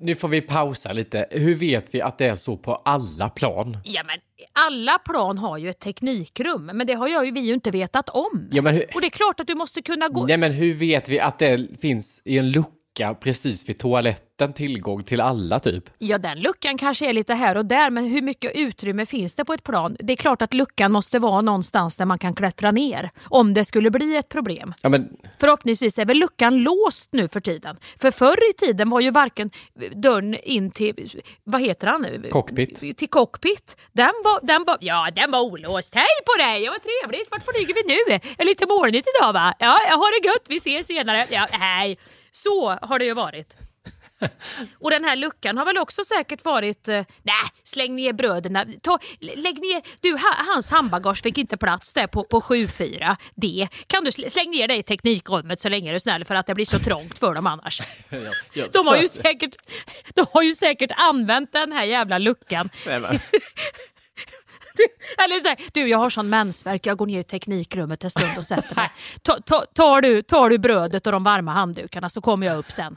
nu får vi pausa lite. Hur vet vi att det är så på alla plan? Ja, men alla plan har ju ett teknikrum, men det har jag ju, vi ju inte vetat om. Ja, men hur... Och det är klart att du måste kunna gå... Nej, men hur vet vi att det finns i en lucka precis vid toaletten? Liten tillgång till alla typ? Ja, den luckan kanske är lite här och där, men hur mycket utrymme finns det på ett plan? Det är klart att luckan måste vara någonstans där man kan klättra ner om det skulle bli ett problem. Ja, men... Förhoppningsvis är väl luckan låst nu för tiden. För förr i tiden var ju varken dörren in till, vad heter han? Cockpit. Till cockpit. Den var, den var, ja, den var olåst. Hej på dig! Ja, vad trevligt! Vart flyger vi nu? Är lite molnigt idag va? Ja, jag har det gött. Vi ses senare. Ja, hej! Så har det ju varit. Och den här luckan har väl också säkert varit, eh, nej släng ner bröderna, Ta, lägg ner, du hans handbagage fick inte plats där på, på 7-4 D. Kan du släng ner det i teknikrummet så länge är du snäll för att det blir så trångt för dem annars. de, har ju säkert, de har ju säkert använt den här jävla luckan. Eller så här, du jag har sån mensvärk, jag går ner i teknikrummet en stund och sätter mig. Ta, ta, tar, du, tar du brödet och de varma handdukarna så kommer jag upp sen.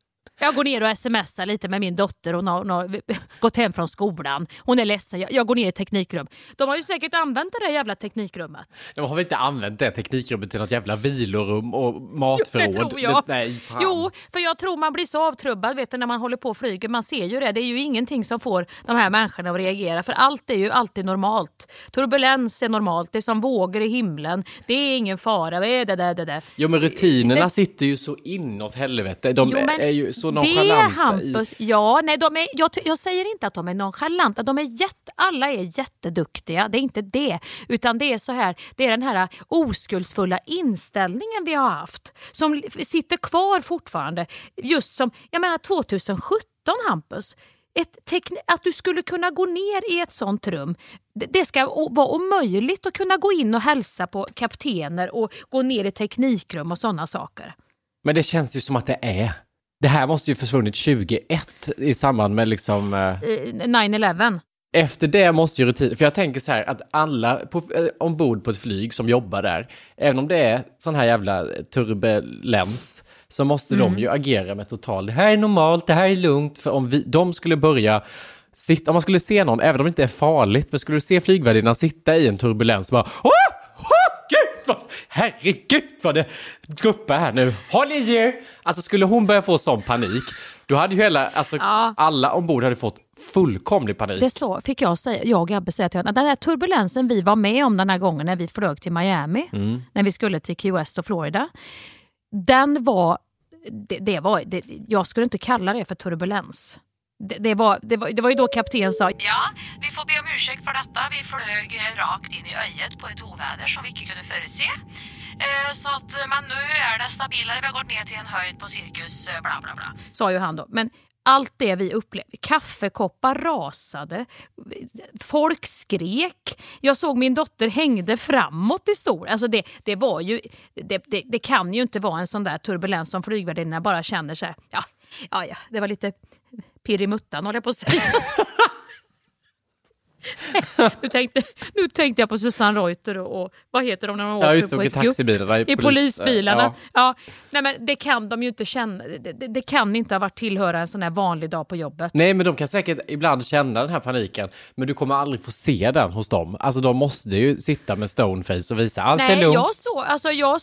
Jag går ner och smsar lite med min dotter. Hon har, hon har gått hem från skolan. Hon är ledsen. Jag, jag, går ner i teknikrum. De har ju säkert använt det där jävla teknikrummet. De har väl inte använt det teknikrummet till något jävla vilorum och matförråd? Jo, det tror jag. Det, nej, fan. Jo, för jag tror man blir så avtrubbad vet du, när man håller på och flyger. Man ser ju det. Det är ju ingenting som får de här människorna att reagera. För allt är ju alltid normalt. Turbulens är normalt. Det är som vågor i himlen. Det är ingen fara. Det, det, det, det. Jo, men rutinerna det... sitter ju så inåt helvete. De jo, men... är ju så nonchalanta. Det Hampus, i... ja, nej, de är, jag, jag säger inte att de är nonchalanta. De är jätte, alla är jätteduktiga, det är inte det. Utan det är så här, det är den här oskuldsfulla inställningen vi har haft. Som sitter kvar fortfarande. Just som, jag menar 2017 Hampus, att du skulle kunna gå ner i ett sånt rum. Det ska vara omöjligt att kunna gå in och hälsa på kaptener och gå ner i teknikrum och sådana saker. Men det känns ju som att det är. Det här måste ju försvunnit 2001 i samband med liksom... Eh, 9-11. Efter det måste ju rutin, för jag tänker så här att alla på, eh, ombord på ett flyg som jobbar där, även om det är sån här jävla turbulens, så måste mm. de ju agera med total, det här är normalt, det här är lugnt, för om vi, de skulle börja sitta, om man skulle se någon, även om det inte är farligt, men skulle du se flygvärdinnan sitta i en turbulens bara Åh! Vad, herregud vad det guppar här nu. Håll i er! Alltså skulle hon börja få sån panik, då hade ju hela, alltså ja. alla ombord hade fått fullkomlig panik. Det så fick jag säga, jag och Gabbe säga till honom. Den där turbulensen vi var med om den här gången när vi flög till Miami, mm. när vi skulle till Key West och Florida. Den var, det, det var, det, jag skulle inte kalla det för turbulens. Det, det, var, det, var, det var ju då kapten sa Ja, vi får be om ursäkt för detta. Vi flög rakt in i öjet på ett oväder som vi inte kunde förutse. Eh, så att, men nu är det stabilare. Vi har gått ner till en höjd på cirkus eh, bla bla bla. Sa ju han då. Men allt det vi upplevde. Kaffekoppar rasade, folk skrek. Jag såg min dotter hängde framåt i stolen. Alltså det, det, var ju, det, det, det, kan ju inte vara en sån där turbulens som flygvärdinnorna bara känner så här. Ja, ja, ja, det var lite pirr i muttan håller jag på att säga. nu, tänkte, nu tänkte jag på Susanne Reuter och, och vad heter de när de ja, åker på ett taxibilarna, i, i polis, polisbilarna. Ja. ja. Nej, men det kan de ju inte känna. Det, det, det, kan inte ha varit tillhöra en sån här vanlig dag på jobbet. Nej, men de kan säkert ibland känna den här paniken, men du kommer aldrig få se den hos dem. Alltså de måste ju sitta med stoneface och visa allt Nej, är lugnt. Jag så, alltså jag,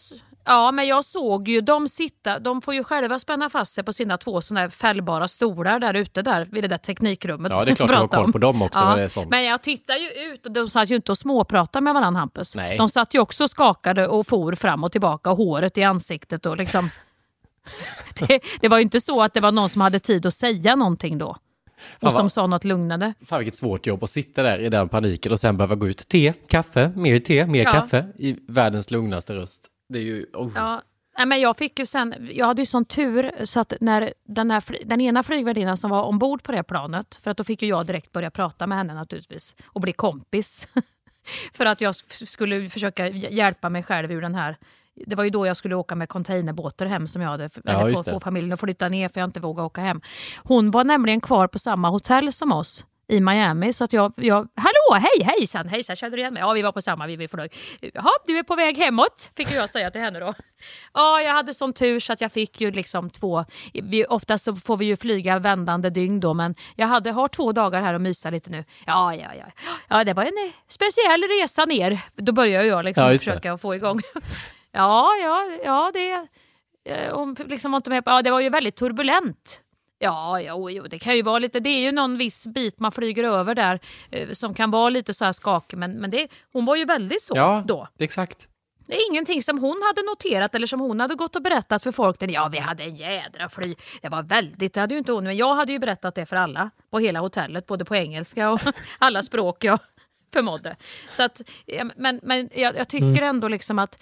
Ja, men jag såg ju dem sitta, de får ju själva spänna fast sig på sina två såna här fällbara stolar där ute där vid det där teknikrummet. Ja, det är klart du har koll på dem också. Ja. Men jag tittar ju ut och de satt ju inte och småpratade med varandra Hampus. Nej. De satt ju också och skakade och for fram och tillbaka och håret i ansiktet och liksom. det, det var ju inte så att det var någon som hade tid att säga någonting då. Och som sa något lugnande. Fan vilket svårt jobb att sitta där i den paniken och sen behöva gå ut. Te, kaffe, mer te, mer ja. kaffe i världens lugnaste röst. Det är ju... Oh. Ja. Nej, men jag fick ju sen, jag hade ju sån tur så att när den, här, den ena flygvärdinnan som var ombord på det planet, för att då fick ju jag direkt börja prata med henne naturligtvis och bli kompis. för att jag skulle försöka hjälpa mig själv ur den här det var ju då jag skulle åka med containerbåtar hem som jag hade, ja, eller få, få familjen att flytta ner för jag inte vågade åka hem. Hon var nämligen kvar på samma hotell som oss i Miami. Så att jag, jag hallå, hej, hejsan, hejsan, känner du igen mig? Ja, vi var på samma, vi, vi flög. Jaha, du är på väg hemåt, fick jag säga till henne då. Ja, jag hade sån tur så att jag fick ju liksom två, vi, oftast får vi ju flyga vändande dygn då, men jag hade, har två dagar här och mysa lite nu. Ja, ja, ja. Ja, det var en eh, speciell resa ner. Då börjar jag liksom ja, försöka få igång. ja, ja, ja, det, hon eh, liksom var inte med på, ja, det var ju väldigt turbulent Ja, jo, jo, det kan ju vara lite, det är ju någon viss bit man flyger över där eh, som kan vara lite så här skakig, men, men det, hon var ju väldigt så ja, då. exakt. Det är ingenting som hon hade noterat eller som hon hade gått och berättat för folk. Ja, vi hade en jädra fly. Det var väldigt, det hade ju inte hon, men jag hade ju berättat det för alla på hela hotellet, både på engelska och alla språk jag förmådde. Så att, men men jag, jag tycker mm. ändå liksom att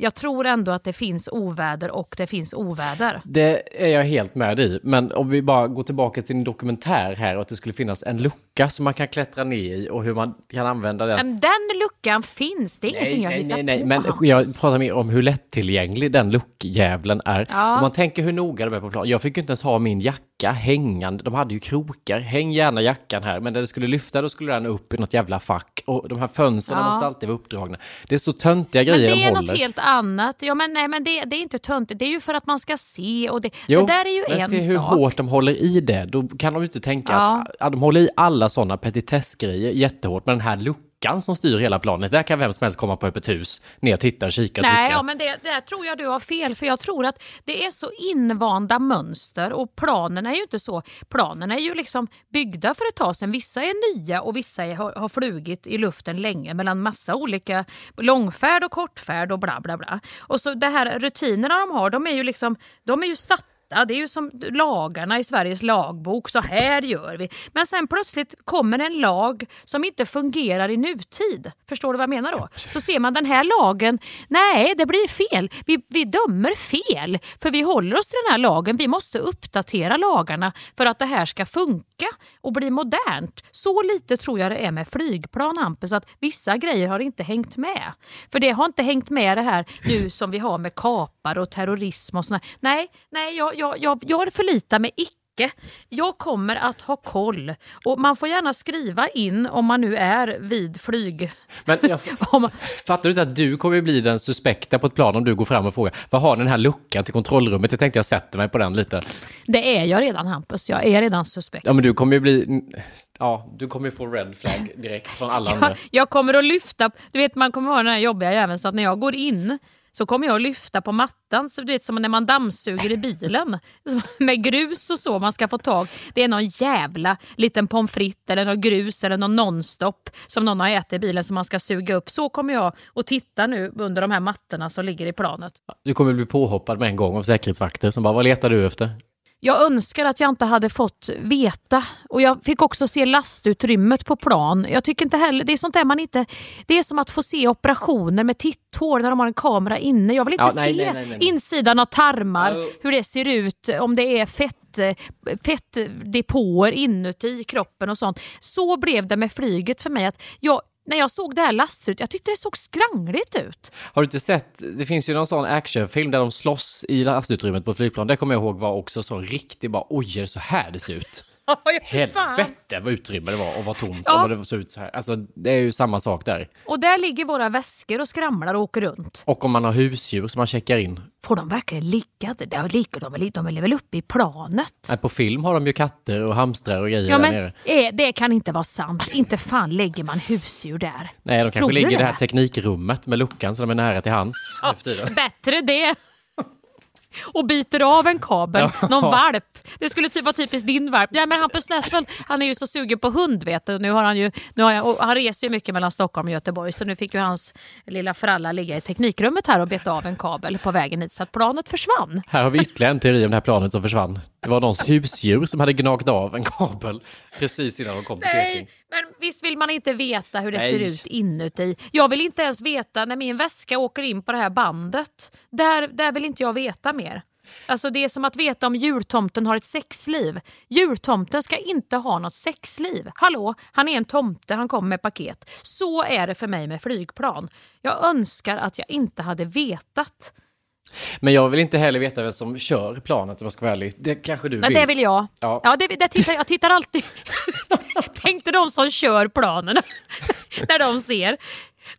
jag tror ändå att det finns oväder och det finns oväder. Det är jag helt med i. Men om vi bara går tillbaka till en dokumentär här och att det skulle finnas en lucka som man kan klättra ner i och hur man kan använda den. Men den luckan finns, det är ingenting jag nej, hittar nej, nej. på. Men jag pratar mer om hur lättillgänglig den luckjävlen är. Ja. Om man tänker hur noga de är på plan. Jag fick ju inte ens ha min jacka hängande. De hade ju krokar. Häng gärna jackan här. Men när det skulle lyfta då skulle den upp i något jävla fack. Och de här fönstren Ja. måste alltid vara uppdragna. Det är så töntiga grejer det de håller. Annat. Ja, men nej, men det, det är inte töntigt. Det är ju för att man ska se och det, Jo, det där är ju men en se hur sak. hårt de håller i det. Då kan de ju inte tänka Ja. att ja, de håller i alla sådana petitessgrejer jättehårt. Men den här luckan som styr hela planet, där kan vem som helst komma på öppet hus, ner, titta, kika, Nej, trycka. ja, men det, det tror jag du har fel för jag tror att det är så invanda mönster och planerna är ju inte så. Planerna är ju liksom byggda för ett tag sedan. Vissa är nya och vissa är, har, har flugit i luften länge mellan massa olika långfärd och kortfärd och bla bla bla. Och så det här rutinerna de har, de är ju liksom, de är ju satta det är ju som lagarna i Sveriges lagbok, så här gör vi. Men sen plötsligt kommer en lag som inte fungerar i nutid. Förstår du vad jag menar då? Så ser man den här lagen, nej det blir fel. Vi, vi dömer fel, för vi håller oss till den här lagen. Vi måste uppdatera lagarna för att det här ska funka och bli modernt. Så lite tror jag det är med flygplan Hampus, att vissa grejer har inte hängt med. För det har inte hängt med det här nu som vi har med kapar och terrorism och sådär. Nej, nej jag, jag, jag, jag förlitar mig icke jag kommer att ha koll. Och man får gärna skriva in om man nu är vid flyg. Men jag, man, fattar du inte att du kommer bli den suspekta på ett plan om du går fram och frågar vad har den här luckan till kontrollrummet? Jag tänkte jag sätter mig på den lite. det är jag redan Hampus, jag är redan suspekt. Ja men du kommer ju bli, ja du kommer ju få red flag direkt från alla andra. jag, jag kommer att lyfta, du vet man kommer ha den här jobbiga jäveln så att när jag går in så kommer jag att lyfta på mattan, så du vet som när man dammsuger i bilen. Med grus och så man ska få tag. Det är någon jävla liten pommes frites eller någon grus eller någon nonstop som någon har ätit i bilen som man ska suga upp. Så kommer jag att titta nu under de här mattorna som ligger i planet. Du kommer bli påhoppad med en gång av säkerhetsvakter som bara, vad letar du efter? Jag önskar att jag inte hade fått veta. Och jag fick också se lastutrymmet på plan. Jag tycker inte heller, det är sånt där man inte... Det är som att få se operationer med titthår när de har en kamera inne. Jag vill inte Ja, nej, se nej, nej, insidan av tarmar, hur det ser ut, om det är fett, fettdepåer inuti kroppen och sånt. Så blev det med flyget för mig. att jag när jag såg det här lastutrymmet, jag tyckte det såg skrangligt ut. Har du inte sett, det finns ju någon sån actionfilm där de slåss i lastutrymmet på ett flygplan. Det kommer jag ihåg var också så riktigt bara, oj är det så här det ser ut? Helvete vad utrymme det var och vad tomt Ja. och vad det såg ut så här. Alltså det är ju samma sak där. Och där ligger våra väskor och skramlar och åker runt. Och om man har husdjur som man checkar in. Får de verkligen ligga där? Ligger de, väl- de är väl uppe i planet? Nej, på film har de ju katter och hamstrar och grejer Ja, där men nere. eh, det kan inte vara sant. Inte fan lägger man husdjur där. Nej, de kanske Tror ligger i det här teknikrummet med luckan så de är nära till för tiden. Bättre det. Och biter av en kabel, någon valp. Det skulle typ vara typiskt din valp. Ja, men Hampus Näsfeldt, han är ju så sugen på hund vet du. Nu har han ju, nu har jag, han reser ju mycket mellan Stockholm och Göteborg så nu fick ju hans lilla fralla ligga i teknikrummet här och beta av en kabel på vägen hit så att planet försvann. Här har vi ytterligare en teori om det här planet som försvann. Det var någons husdjur som hade gnagt av en kabel precis innan de kom till Peking. Nej, men visst vill man inte veta hur det Nej. ser ut inuti. Jag vill inte ens veta när min väska åker in på det här bandet. Där, där vill inte jag veta mer. Alltså det är som att veta om jultomten har ett sexliv. Jultomten ska inte ha något sexliv. Hallå, han är en tomte, han kommer med paket. Så är det för mig med flygplan. Jag önskar att jag inte hade vetat. Men jag vill inte heller veta vem som kör planet om jag ska vara ärlig. Det kanske du Men vill. det vill jag. Ja. Ja, det, det tittar, jag tittar alltid... Tänkte de som kör planen när de ser.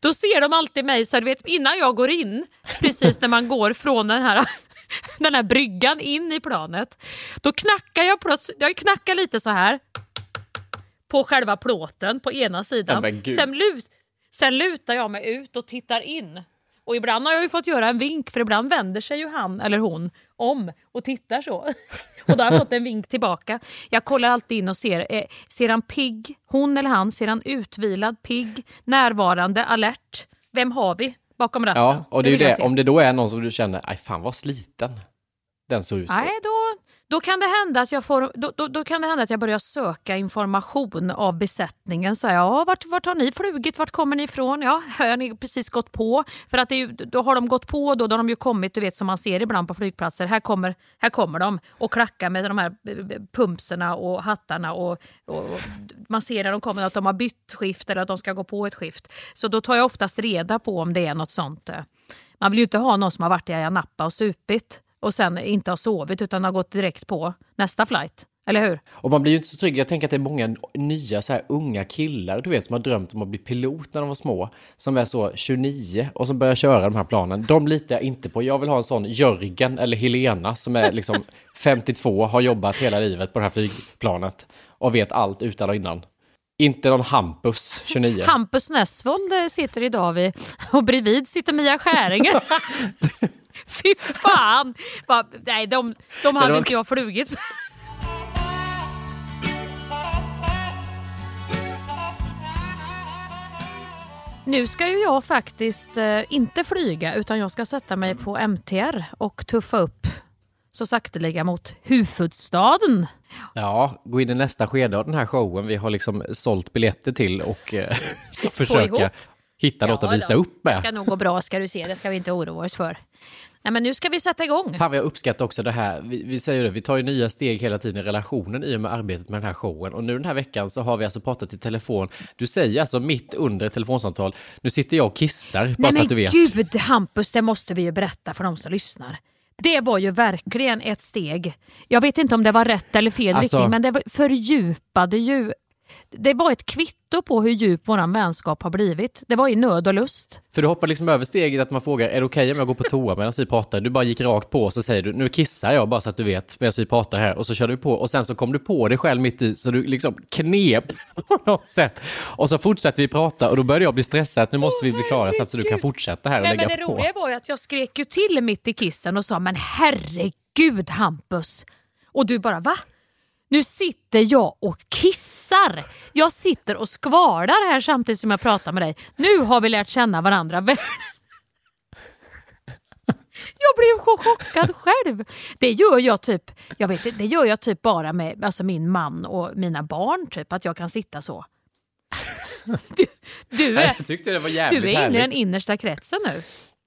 Då ser de alltid mig så du vet innan jag går in, precis när man går från den här, den här bryggan in i planet. Då knackar jag plötsligt, jag knackar lite så här på själva plåten på ena sidan. gud. Sen, lut, sen lutar jag mig ut och tittar in. Och ibland har jag ju fått göra en vink för ibland vänder sig ju han eller hon om och tittar så. Och då har jag fått en vink tillbaka. Jag kollar alltid in och ser, eh, ser han pigg, hon eller han, ser han utvilad, pigg, närvarande, alert? Vem har vi bakom ratten? Ja, och det är ju det. Om det då är någon som du känner, aj fan vad sliten den såg ut. Nej, då, då kan, det hända att jag får, då, då, då, kan det hända att jag börjar söka information av besättningen. Så ja, vart, vart har ni flugit? Vart kommer ni ifrån? Ja, har ni precis gått på? För att det är ju, då har de gått på, då, då har de ju kommit, du vet som man ser ibland på flygplatser. Här kommer, här kommer de och klackar med de här eh, eh, pumpserna och hattarna. Och, och, man ser när de kommer att de har bytt skift eller att de ska gå på ett skift. Så då tar jag oftast reda på om det är något sånt. Man vill ju inte ha någon som har varit i Ayia Napa och supit och sen inte har sovit utan har gått direkt på nästa flight. Eller hur? Och man blir ju inte så trygg. Jag tänker att det är många nya så här unga killar, du vet, som har drömt om att bli pilot när de var små. Som är så 29 och som börjar köra de här planen. De litar jag inte på. Jag vill ha en sån Jörgen eller Helena som är liksom 52, har jobbat hela livet på det här flygplanet och vet allt utan och innan. Inte någon Hampus, 29. Hampus Nessvold sitter idag vid, och bredvid sitter Mia Skäringer. Fy fan! Bara, nej, de, de hade inte jag flugit Nu ska ju jag faktiskt eh, inte flyga utan jag ska sätta mig på MTR och tuffa upp så sakteliga mot huvudstaden. Ja, gå in i nästa skede av den här showen vi har liksom sålt biljetter till och eh, ska försöka hitta något att visa upp med. Det ska nog gå bra ska du se, det ska vi inte oroa oss för. Nej, men nu ska vi sätta igång. Fan jag uppskattar också det här. Vi, vi, säger det, vi tar ju nya steg hela tiden i relationen i och med arbetet med den här showen. Och nu den här veckan så har vi alltså pratat i telefon. Du säger alltså mitt under ett telefonsamtal, nu sitter jag och kissar, bara Nej, så att du vet. Nej men gud Hampus, det måste vi ju berätta för de som lyssnar. Det var ju verkligen ett steg. Jag vet inte om det var rätt eller fel alltså, riktning, men det fördjupade ju det var ett kvitto på hur djup vår vänskap har blivit. Det var i nöd och lust. För du hoppar liksom över steget att man frågar, är det okej okay om jag går på toa medan vi pratar? Du bara gick rakt på och så säger du, nu kissar jag bara så att du vet medan vi pratar här. Och så kör du på och sen så kom du på dig själv mitt i så du liksom knep på något sätt. Och så fortsätter vi prata och då började jag bli stressad att nu måste vi bli klara så att du kan fortsätta här och Nej, lägga men det på. Roliga var ju att jag skrek ju till mitt i kissen och sa, men herregud Hampus. Och du bara, va? Nu sitter jag och kissar. Jag sitter och skvalar här samtidigt som jag pratar med dig. Nu har vi lärt känna varandra Jag blev chockad själv. Det gör jag typ, jag vet, det gör jag typ bara med alltså min man och mina barn, typ att jag kan sitta så. Du, du är, du är inne i den innersta kretsen nu.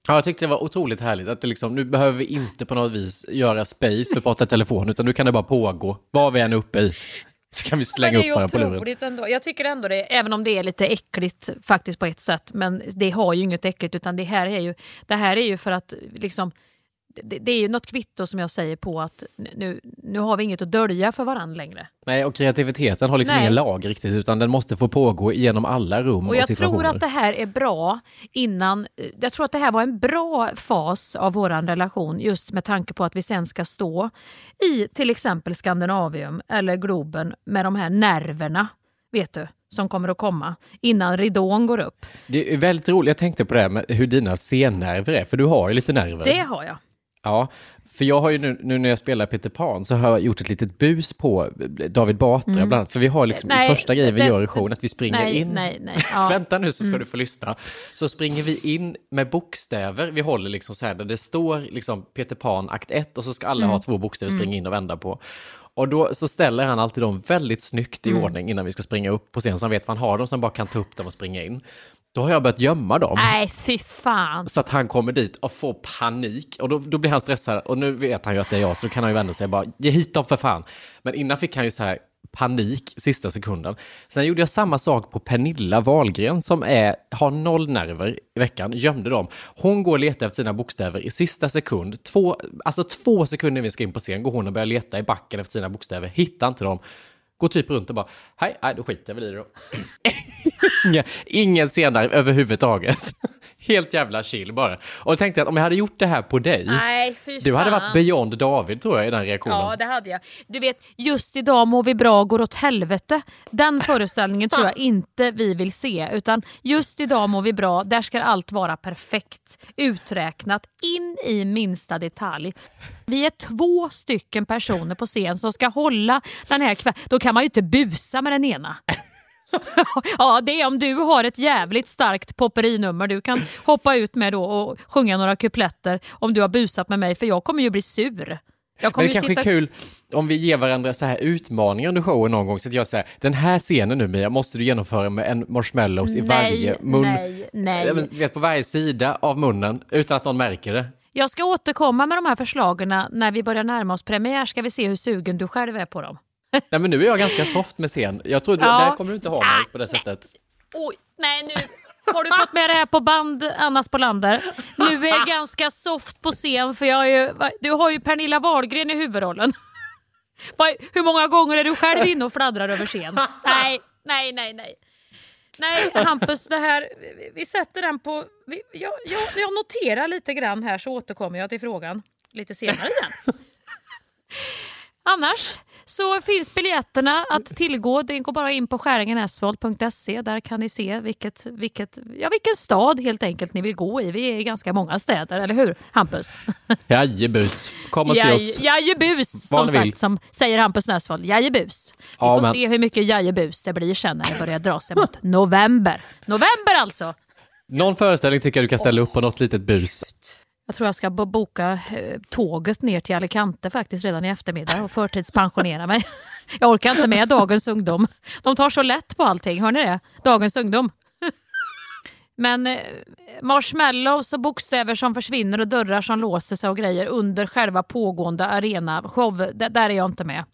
Ja, jag tyckte det var otroligt härligt att det liksom, nu behöver vi inte på något vis göra space för att prata i telefon, utan nu kan det bara pågå, vad vi än är uppe i. Så kan vi slänga upp varandra på luren. Ändå. Jag tycker ändå det, även om det är lite äckligt faktiskt på ett sätt, men det har ju inget äckligt, utan det här är ju, det här är ju för att liksom det, det, är ju något kvitto som jag säger på att nu, nu har vi inget att dölja för varandra längre. Nej, och kreativiteten har liksom Nej. ingen lag riktigt, utan den måste få pågå genom alla rum och, och jag situationer. tror att det här är bra innan, jag tror att det här var en bra fas av vår relation, just med tanke på att vi sen ska stå i till exempel Skandinavium eller Globen med de här nerverna, vet du som kommer att komma innan ridån går upp. Det är väldigt roligt, jag tänkte på det här med hur dina sennerver är, för du har ju lite nerver. Det har jag. Ja, för jag har ju nu, nu när jag spelar Peter Pan så har jag gjort ett litet bus på David Batra mm. bland annat. För vi har liksom, nej, första grejen vi det, gör i showen att vi springer nej, in. Nej, nej, ja. Vänta nu så ska mm. du få lyssna. Så springer vi in med bokstäver. Vi håller liksom så här där det står liksom Peter Pan akt 1 och så ska alla mm. ha två bokstäver att springa mm. in och vända på. Och då så ställer han alltid dem väldigt snyggt i mm. ordning innan vi ska springa upp på scen så han vet vad han har dem så han bara kan ta upp dem och springa in. Då har jag börjat gömma dem. Nej, fy fan. Så att han kommer dit och får panik. Och då, då blir han stressad. Och nu vet han ju att det är jag, så då kan han ju vända sig och bara, ge hit dem för fan. Men innan fick han ju så här panik sista sekunden. Sen gjorde jag samma sak på Pernilla Wahlgren som är, har noll nerver i veckan, gömde dem. Hon går och letar efter sina bokstäver i sista sekund. Två, alltså två sekunder innan vi ska in på scen går hon och börjar leta i backen efter sina bokstäver, hittar inte dem. Går typ runt och bara, hej, nej, då skiter jag väl i det då. Ingen senare överhuvudtaget. Helt jävla chill bara. Och då tänkte jag att om jag hade gjort det här på dig, Nej, du hade varit beyond David tror jag i den reaktionen. Ja, det hade jag. Du vet, just idag mår vi bra går åt helvete. Den föreställningen tror jag inte vi vill se, utan just idag mår vi bra, där ska allt vara perfekt, uträknat, in i minsta detalj. Vi är två stycken personer på scen som ska hålla den här kvällen. Då kan man ju inte busa med den ena. ja, det är om du har ett jävligt starkt popperinummer du kan hoppa ut med då och sjunga några kupletter om du har busat med mig, för jag kommer ju bli sur. Men det kanske sitta... är kul om vi ger varandra så här utmaningar under showen någon gång. Så att jag säger, den här scenen nu Mia, måste du genomföra med en marshmallows i nej, varje mun. Nej, nej. Vet, på varje sida av munnen, utan att någon märker det. Jag ska återkomma med de här förslagen när vi börjar närma oss premiär. Ska vi se hur sugen du själv är på dem. Nej, men nu är jag ganska soft med scen. Jag tror ja. där kommer du inte ha mig på det sättet. Oj, nej nu har du fått med det här på band, Anna Spolander. Nu är jag ganska soft på scen för jag ju, du har ju Pernilla Wahlgren i huvudrollen. Hur många gånger är du själv inne och fladdrar över scen? Nej, nej, nej, nej. Nej, Hampus, det här, vi sätter den på... Vi, jag, jag, jag noterar lite grann här så återkommer jag till frågan lite senare igen. Annars så finns biljetterna att tillgå. Det går bara in på skäringenesvold.se. Där kan ni se vilket, vilket, ja, vilken stad helt enkelt ni vill gå i. Vi är i ganska många städer, eller hur Hampus? Jajebus. Kom och se oss. Jajebus, som sagt, som säger Hampus Näsvold. Jajebus. Vi får men... se hur mycket jajebus det blir sen när det börjar dra sig mot november. November alltså! Någon föreställning tycker jag du kan ställa upp på något litet bus. Jag tror jag ska boka eh, tåget ner till Alicante faktiskt redan i eftermiddag och förtidspensionera mig. Jag orkar inte med dagens ungdom. De tar så lätt på allting, hör ni det? Dagens ungdom. Men eh, marshmallows och bokstäver som försvinner och dörrar som låser sig och grejer under själva pågående arena-show, där är jag inte med.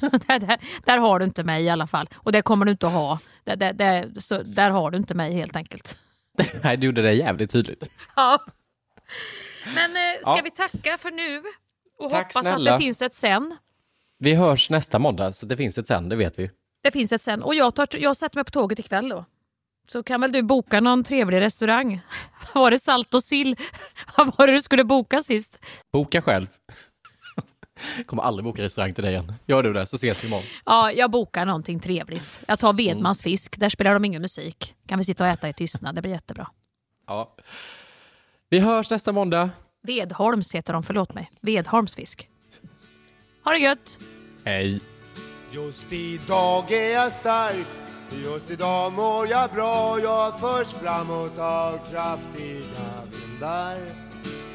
där, där, där, har du inte mig i alla fall. Och det kommer du inte att ha. Där, där, så, där har du inte mig helt enkelt. Nej, du gjorde det jävligt tydligt. Ja. Men eh, ska ja. vi tacka för nu och Tack hoppas snälla. att det finns ett sen? Vi hörs nästa måndag, så det finns ett sen, det vet vi. Det finns ett sen. Och jag, tar, jag sätter mig på tåget ikväll då. Så kan väl du boka någon trevlig restaurang? Var det salt och sill? Vad var det du skulle boka sist? Boka själv. kommer aldrig boka restaurang till dig igen. Gör du det så ses vi imorgon. Ja, jag bokar någonting trevligt. Jag tar Vedmans fisk. Där spelar de ingen musik. Kan vi sitta och äta i tystnad. Det blir jättebra. Ja. Vi hörs nästa måndag. Vedholms heter de, förlåt mig. Vedholms fisk. Ha det gött! Hej! Just idag är jag stark Just idag mår jag bra Jag förs framåt av kraftiga vindar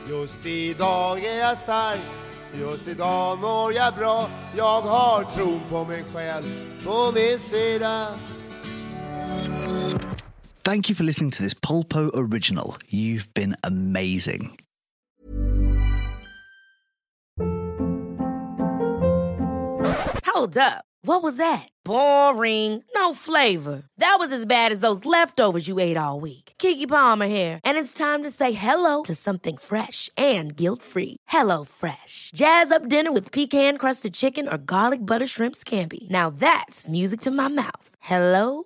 Just idag är jag stark Just idag mår jag bra Jag har tron på mig själv på min sida Thank you for listening to this Polpo original. You've been amazing. Hold up. What was that? Boring. No flavor. That was as bad as those leftovers you ate all week. Kiki Palmer here, and it's time to say hello to something fresh and guilt-free. Hello Fresh. Jazz up dinner with pecan-crusted chicken or garlic butter shrimp scampi. Now that's music to my mouth. Hello